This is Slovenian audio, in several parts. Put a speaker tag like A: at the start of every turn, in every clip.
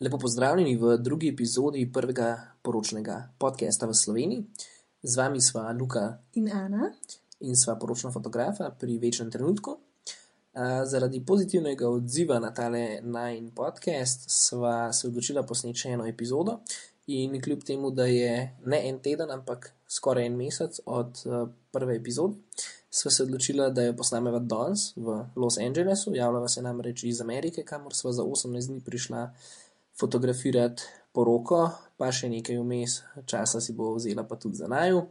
A: Lepo pozdravljeni v drugi epizodi prvega poročnega podcasta v Sloveniji. Z vami sva Luka
B: in Ana.
A: In sva poročna fotografa pri večnem trenutku. Uh, zaradi pozitivnega odziva na tale najn podcast sva se odločila posneti še eno epizodo. In kljub temu, da je ne en teden, ampak skoraj en mesec od uh, prve epizode, sva se odločila, da jo posnameva danes v Los Angelesu. Javljava se namreč iz Amerike, kamor sva za 18 dni prišla fotografirati poroko, pa še nekaj vmes časa si bo vzela, pa tudi za naju.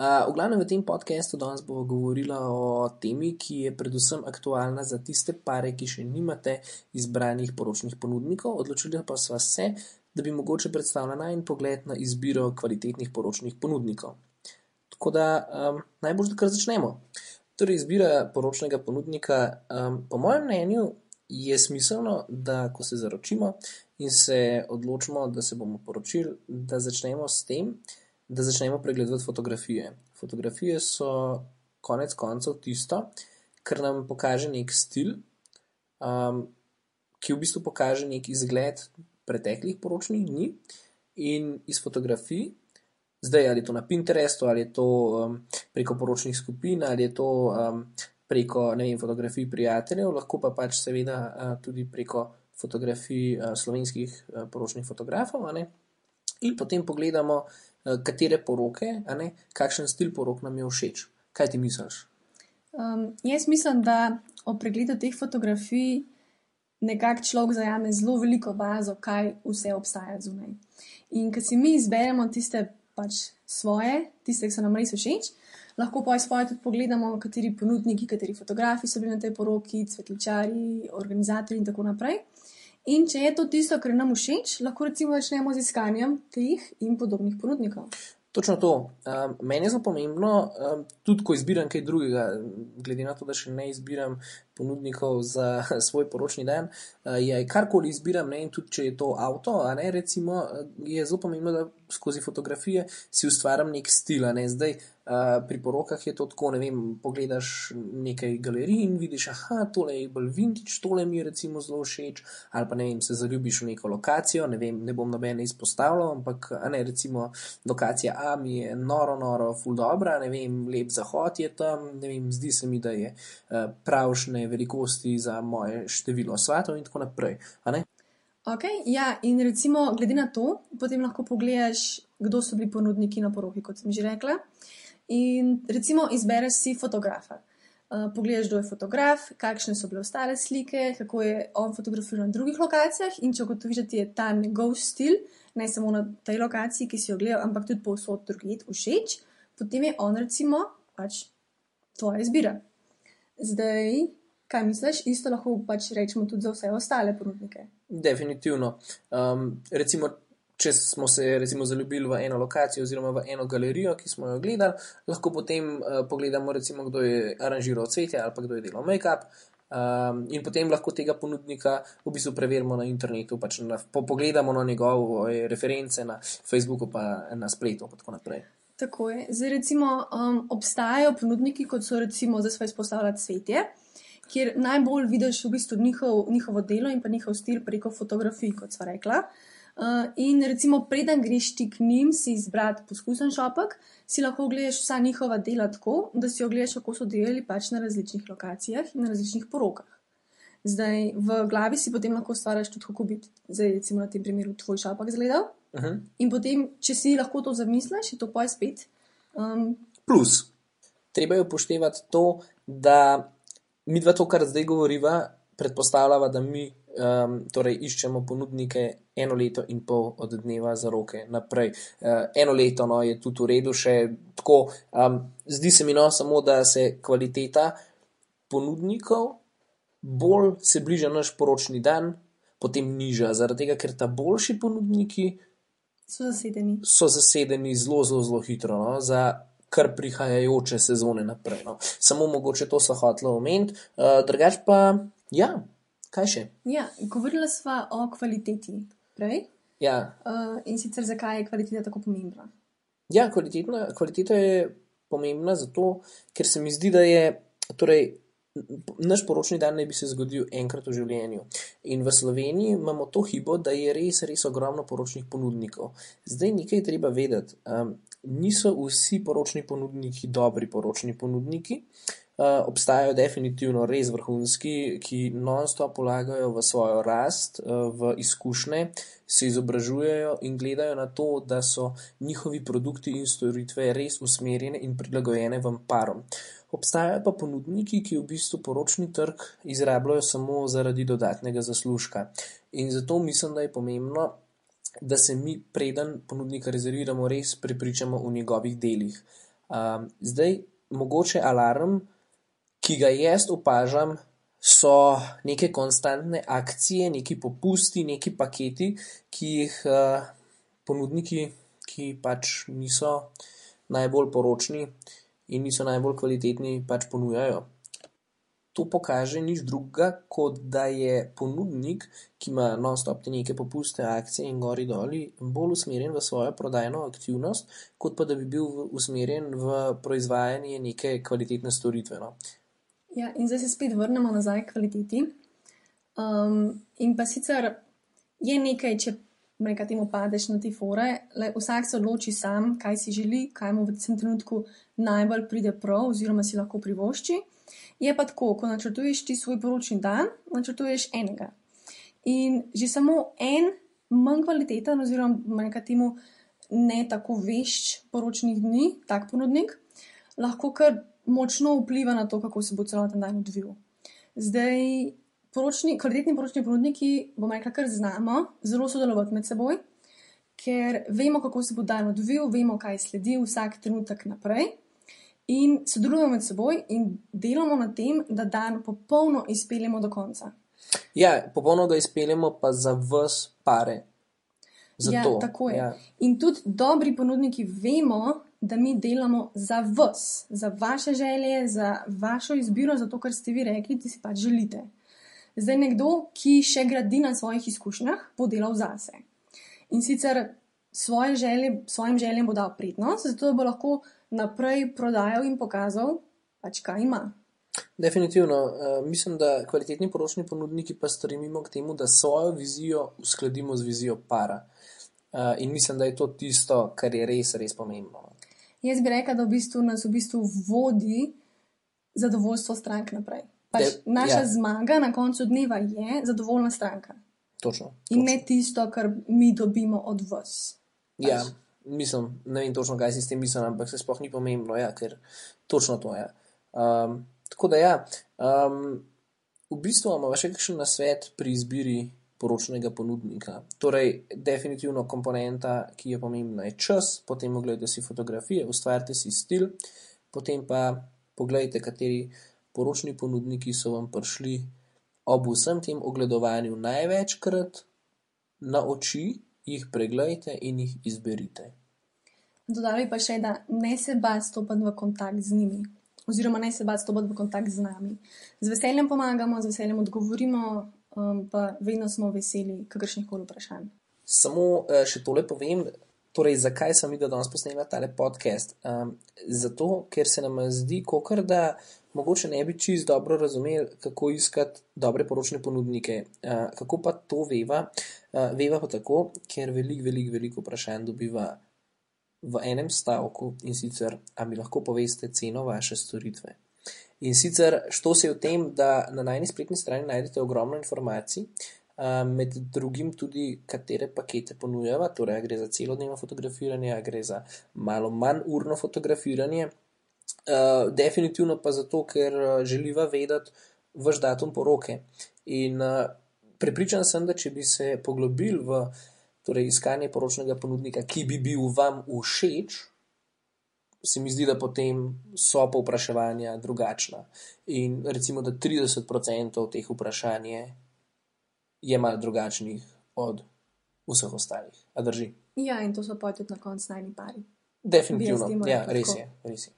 A: Uh, v glavnem v tem podkastu danes bomo govorili o temi, ki je predvsem aktualna za tiste pare, ki še nimate izbranih poročnih ponudnikov. Odločili pa smo se, da bi mogoče predstavila najmanj pogled na izbiro kvalitetnih poročnih ponudnikov. Tako da um, najbolj, da kar začnemo. Torej, izbira poročnega ponudnika, um, po mojem mnenju, je smiselno, da ko se zaročimo in se odločimo, da se bomo poročili, da začnemo s tem, da začnemo pregledovati fotografije. Fotografije so konec koncev tisto, kar nam pokaže nek stil, um, ki v bistvu pokaže nek izgled preteklih poročnih dni in iz fotografij. Zdaj, ali je to na Pinterestu, ali je to um, preko poročnih skupin, ali je to um, preko vem, fotografij prijateljev, lahko pa pač seveda tudi preko fotografij slovenskih poročnih fotografov. In potem pogledamo, katere poroke, kakšen stil porok nam je všeč. Kaj ti misliš?
B: Um, jaz mislim, da o pregledu teh fotografij nekako človek zajame zelo veliko bazo, kaj vse obstaja zunaj. In ko si mi izberemo tiste pač svoje, tiste, ki so nam res všeč, lahko pa svoje tudi pogledamo, kateri ponudniki, kateri fotografi so bili na tej poroki, cvetličari, organizatori in tako naprej. In če je to tisto, kar nam všeč, lahko recimo začnemo z iskanjem teh in podobnih ponudnikov.
A: Točno to. Um, meni je zelo pomembno, um, tudi ko izbiram kaj drugega, glede na to, da še ne izbiram ponudnikov za svoj poročni dan, uh, je karkoli izbiram, ne, in tudi če je to avto, ne, recimo, je zelo pomembno, da skozi fotografije si ustvarjam nek stil. Ne. Zdaj, uh, pri porokah je to tako, ne vem, pogledaš nekaj galerij in vidiš, ah, tole je bolj vintage, tole mi je recimo zelo všeč, ali pa ne vem, se zaljubiš v neko lokacijo, ne vem, ne bom nobene izpostavljal, ampak ne, recimo lokacija A mi je noro, noro, full dobra, ne vem, lep zahod je tam, ne vem, zdi se mi, da je uh, pravšne velikosti za moje število svetov in tako naprej.
B: Ok, ja, in recimo, glede na to, potem lahko pogledaš, kdo so bili ponudniki na poroki, kot sem že rekla. In recimo, izbereš si fotografa. Uh, pogledaš, kdo je fotograf, kakšne so bile ostale slike, kako je on fotografiral na drugih lokacijah. In če ugotoviš, da ti je ta njegov stil, ne samo na tej lokaciji, ki si jo gledal, ampak tudi povsod drugje všeč, potem je on, recimo, pač tvoja izbira. Zdaj, kaj misliš, isto lahko pač rečemo tudi za vse ostale ponudnike.
A: Definitivno. Um, recimo, če smo se recimo, zaljubili v eno lokacijo oziroma v eno galerijo, ki smo jo gledali, lahko potem uh, pogledamo, recimo, kdo je aranžiral cvetje ali pa kdo je delal make-up. Um, in potem lahko tega ponudnika v bistvu preverimo na internetu, pač na, po, pogledamo na njegove reference na Facebooku, pa na spletu in tako naprej.
B: Tako je. Zdaj, recimo, um, obstajajo ponudniki, kot so recimo za svoje izpostavljati cvetje kjer najbolj vidiš v bistvu njihov, njihovo delo in pa njihov stil preko fotografij, kot so rekla. Uh, in recimo, preden greš ti k njim, si izbrati poskusen šopek, si lahko ogledaš vsa njihova dela tako, da si ogledaš, kako so delali pač na različnih lokacijah in na različnih porokah. Zdaj, v glavi si potem lahko stvariš tudi, kako bi, zdaj, recimo, na tem primeru tvoj šopek izgledal. Uh -huh. In potem, če si lahko to zamisliš, je to pa spet. Um,
A: Plus, treba je upoštevati to, da mi dva to, kar zdaj govoriva, predpostavljava, da mi um, torej iščemo ponudnike eno leto in pol od dneva za roke naprej. Uh, eno leto no, je tudi v redu, še tako. Um, zdi se mi no, samo, da se kvaliteta ponudnikov bolj se bliža naš poročni dan, potem niža, zaradi tega, ker ta boljši ponudniki.
B: So zasedeni.
A: So zasedeni zelo, zelo, zelo hitro. No? Za kar prihajajoče sezone naprej. No. Samo mogoče to so hotlo omeniti, uh, drugač pa, ja, kaj še?
B: Ja, govorila sva o kvaliteti prej.
A: Ja.
B: Uh, in sicer zakaj je kvaliteta tako pomembna?
A: Ja, kvaliteta je pomembna zato, ker se mi zdi, da je torej, naš poročni dan naj bi se zgodil enkrat v življenju. In v Sloveniji imamo to hibo, da je res, res ogromno poročnih ponudnikov. Zdaj nekaj je treba vedeti. Um, niso vsi poročni ponudniki dobri poročni ponudniki. Uh, obstajajo definitivno res vrhunski, ki non-stop polagajo v svojo rast, uh, v izkušnje, se izobražujejo in gledajo na to, da so njihovi produkti in storitve res usmerjene in prilagojene vam parom. Obstajajo pa ponudniki, ki v bistvu poročni trg izrabljajo samo zaradi dodatnega zaslužka. In zato mislim, da je pomembno, da se mi, preden ponudnika rezerviramo, res prepričamo v njegovih delih. Um, zdaj, mogoče alarm ki ga jaz opažam, so neke konstantne akcije, neki popusti, neki paketi, ki jih uh, ponudniki, ki pač niso najbolj poročni in niso najbolj kvalitetni, pač ponujajo. To pokaže nič drugega, kot da je ponudnik, ki ima non-stop te neke popuste, akcije in gori doli, bolj usmerjen v svojo prodajno aktivnost, kot pa da bi bil usmerjen v proizvajanje neke kvalitetne storitve. No.
B: Ja, in zdaj se spet vrnemo nazaj k kvaliteti. Um, in pa sicer je nekaj, če nekaj temu padeš na te fore, le vsak se odloči sam, kaj si želi, kaj mu v tem trenutku najbolj pride prav, oziroma si lahko privošči. Je pa tako, ko načrtuješ ti svoj poročni dan, načrtuješ enega. In že samo en manj kvaliteten, oziroma nekaj temu ne tako vešč poročnih dni, tak ponudnik, lahko kar močno vpliva na to, kako se bo celoten dan odvijal. Zdaj, poročni, kvalitetni poročni ponudniki, bomo rekli, kar znamo, zelo sodelovati med seboj, ker vemo, kako se bo dan odvijal, vemo, kaj sledi vsak trenutek naprej. In sodelujemo med seboj in delamo na tem, da dan popolno izpeljemo do konca.
A: Ja, popolno ga izpeljemo pa za vse pare. Zato,
B: ja, tako je. Ja. In tudi dobri ponudniki vemo, da mi delamo za vas, za vaše želje, za vašo izbiro, za to, kar ste vi rekli, da si pač želite. Zdaj, nekdo, ki še gradi na svojih izkušnjah, bo delal zase. In sicer svoje želje, svojim željem bo dal prednost, zato bo lahko naprej prodajal in pokazal, pač kaj ima.
A: Definitivno. Uh, mislim, da kvalitetni poročni ponudniki pa stremimo k temu, da svojo vizijo uskladimo z vizijo para. Uh, in mislim, da je to tisto, kar je res, res pomembno.
B: Jaz bi rekel, da v bistvu nas v bistvu vodi zadovoljstvo strank naprej. Pač De, naša ja. zmaga na koncu dneva je zadovoljna stranka.
A: Točno, točno.
B: In ne tisto, kar mi dobimo od vas.
A: Pač. Ja, mislim, ne vem točno, kaj si s tem mislim, ampak se sploh ni pomembno, ja, ker točno to je. Ja. Um, tako da ja, um, v bistvu imamo še kakšen nasvet pri izbiri poročnega ponudnika. Torej, definitivno komponenta, ki je pomembna, je čas, potem ogledajte si fotografije, ustvarite si stil, potem pa pogledajte, kateri poročni ponudniki so vam prišli ob vsem tem ogledovanju največkrat na oči, jih pregledajte in jih izberite.
B: Dodali pa še, da ne se bati stopiti v kontakt z njimi. Oziroma, ne se bati stopiti v kontakt z nami. Z veseljem pomagamo, z veseljem odgovorimo, um, pa vedno smo veseli kakršnih koli vprašanj.
A: Samo uh, še tole povem, torej, zakaj sem videl danes posnela tale podcast. Um, zato, ker se nam zdi, kokr, da mogoče ne bi čist dobro razumeli, kako iskati dobre poročne ponudnike. Uh, kako pa to veva? Uh, veva pa tako, ker veliko, veliko, veliko vprašanj dobiva. V enem stavku in sicer, ali mi lahko poveste ceno vaše storitve. In sicer šlo se je v tem, da na najni spletni strani najdete ogromno informacij, med drugim tudi, katere pakete ponujava, torej gre za celodnevno fotografiranje, gre za malo manj urno fotografiranje. Definitivno pa zato, ker želiva vedeti vaš datum poroke. In prepričan sem, da če bi se poglobili v torej, iskanje poročnega ponudnika, ki bi bil vam všeč, se mi zdi, da potem so povpraševanja drugačna. In recimo, da 30% teh vprašanj je malo drugačnih od vseh ostalih. A drži?
B: Ja, in to so pa tudi na koncu najni pari.
A: Definitivno, ja, res je, res je.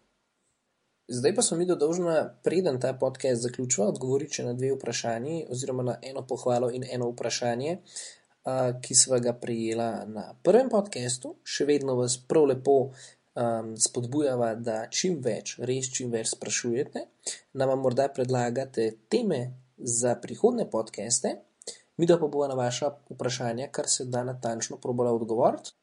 A: Zdaj pa smo mi dolžni, preden ta podcast zaključuje, odgovoriti na dve vprašanji, oziroma na eno pohvalo in eno vprašanje, uh, ki smo ga prijela na prvem podkastu. Še vedno vas prav lepo um, spodbujava, da čim več, res čim več sprašujete, nam morda predlagate teme za prihodne podcaste, mi da pa bomo na vaša vprašanja, kar se da natančno probala odgovoriti,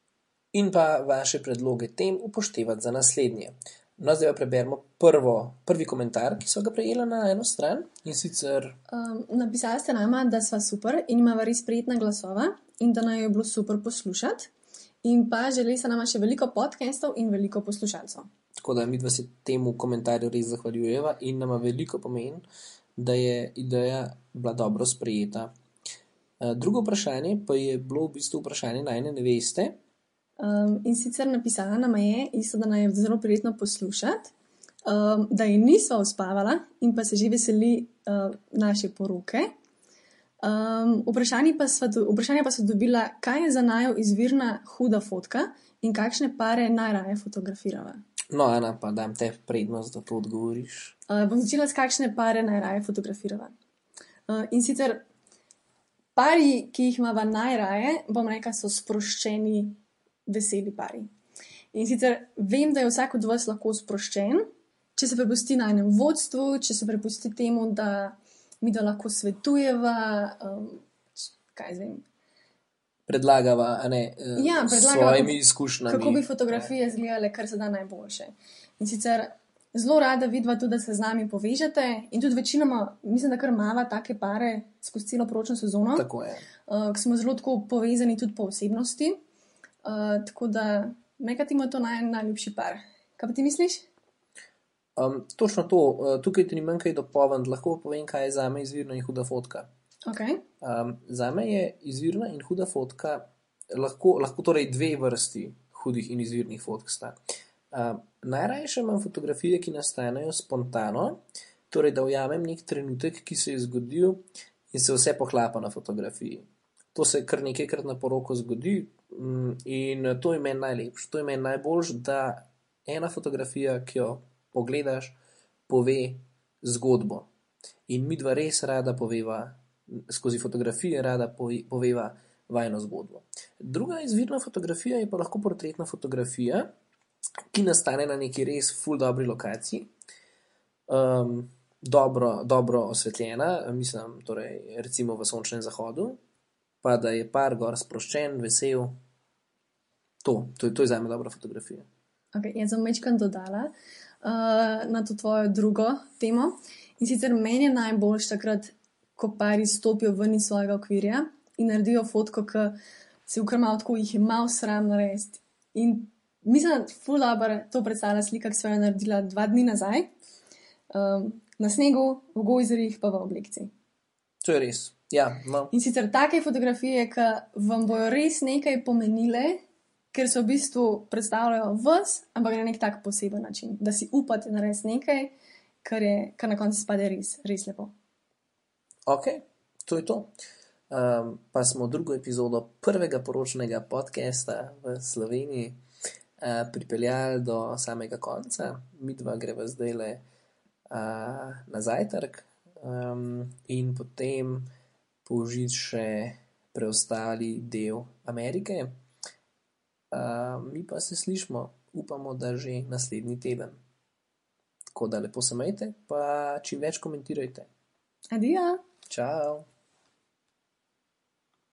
A: in pa vaše predloge tem upoštevati za naslednje. No, zdaj pa preberemo prvo, prvi komentar, ki so ga prejeli na eno stran in sicer.
B: Um, napisali ste nama, da sva super in imamo res prijetna glasova in da naj jo bilo super poslušati. In pa želi se nama še veliko podcastov in veliko poslušalcev.
A: Tako da mi dva se temu komentarju res zahvaljujeva in nama veliko pomeni, da je ideja bila dobro sprejeta. Uh, drugo vprašanje pa je bilo v bistvu vprašanje najne neveste.
B: Um, in sicer napisala nam je, isto, da naj je zelo prijetno poslušati, um, da je nisva uspavala in pa se že veseli uh, naše poroke. Um, vprašanje, pa sva, vprašanje pa so dobila, kaj je za najo izvirna huda fotka in kakšne pare najraje fotografirava.
A: No, Ana, pa dam te prednost, da to odgovoriš.
B: Uh, bom začela s kakšne pare najraje fotografirava. Uh, in sicer pari, ki jih imamo najraje, bom rekla, so sproščeni, veseli pari. In sicer vem, da je vsak od vas lahko sproščen, če se prepusti na enem vodstvu, če se prepusti temu, da mi da lahko svetujeva, um, kaj zvem.
A: Predlagava, ne, uh,
B: Ja, predlagava,
A: svojimi izkušnjami.
B: Kako bi fotografije izgledale, kar se da najboljše. In sicer zelo rada vidva tudi, da se z nami povežete in tudi večinoma, mislim, da kar mava take pare skozi celo poročno sezono,
A: Tako je.
B: uh, smo zelo tako povezani tudi po osebnosti. Uh, tako da, meka ti ima to naj, najljubši par. Kaj pa ti misliš?
A: Um, točno to, uh, tukaj ti ni manj kaj dopolniti, lahko povem, kaj je za me izvirna in huda fotka.
B: Okay.
A: Um, za me je izvirna in huda fotka lahko, lahko torej dve vrsti hudih in izvirnih fotk sta. Um, najrajše imam fotografije, ki nastanejo spontano, torej da ujamem nek trenutek, ki se je zgodil in se vse poklapa na fotografiji. To se kar nekajkrat na poroko zgodi in to je meni najlepše, to je meni najboljš, da ena fotografija, ki jo pogledaš, pove zgodbo. In mi dva res rada poveva, skozi fotografije rada pove- poveva vajno zgodbo. Druga izvirna fotografija je pa lahko portretna fotografija, ki nastane na neki res full dobri lokaciji, um, dobro, dobro osvetljena, mislim, torej recimo v sončnem zahodu, pa da je par gor sproščen, vesel. To, to, je- to je za me dobra fotografija.
B: Okay, jaz sem večkrat dodala uh, na to tvojo drugo temo. In sicer meni je najboljš takrat, ko pari stopijo ven iz svojega okvirja in naredijo fotko, ki se ukrma tako, jih je malo sram narediti. In mislim, da full dobro to predstavlja slika, ki smo jo naredila dva dni nazaj. Um, na snegu, v gojzerih, pa v oblekci.
A: To je res. Ja, no.
B: In sicer take fotografije, ki vam bojo res nekaj pomenile, ker se v bistvu predstavljajo vas, ampak na nek tak poseben način, da si upate narediti nekaj, kar, je, kar na koncu spade res, res lepo.
A: Ok, to je to. Um, pa smo drugo epizodo prvega poročnega podcasta v Sloveniji uh, pripeljali do samega konca. Mi dva greva zdaj le uh, na zajtrk um, in potem použiti še preostali del Amerike. Uh, mi pa se slišmo, upamo, da že naslednji teden. Tako da lepo se majte, pa čim več komentirajte.
B: Adijo!
A: Ciao!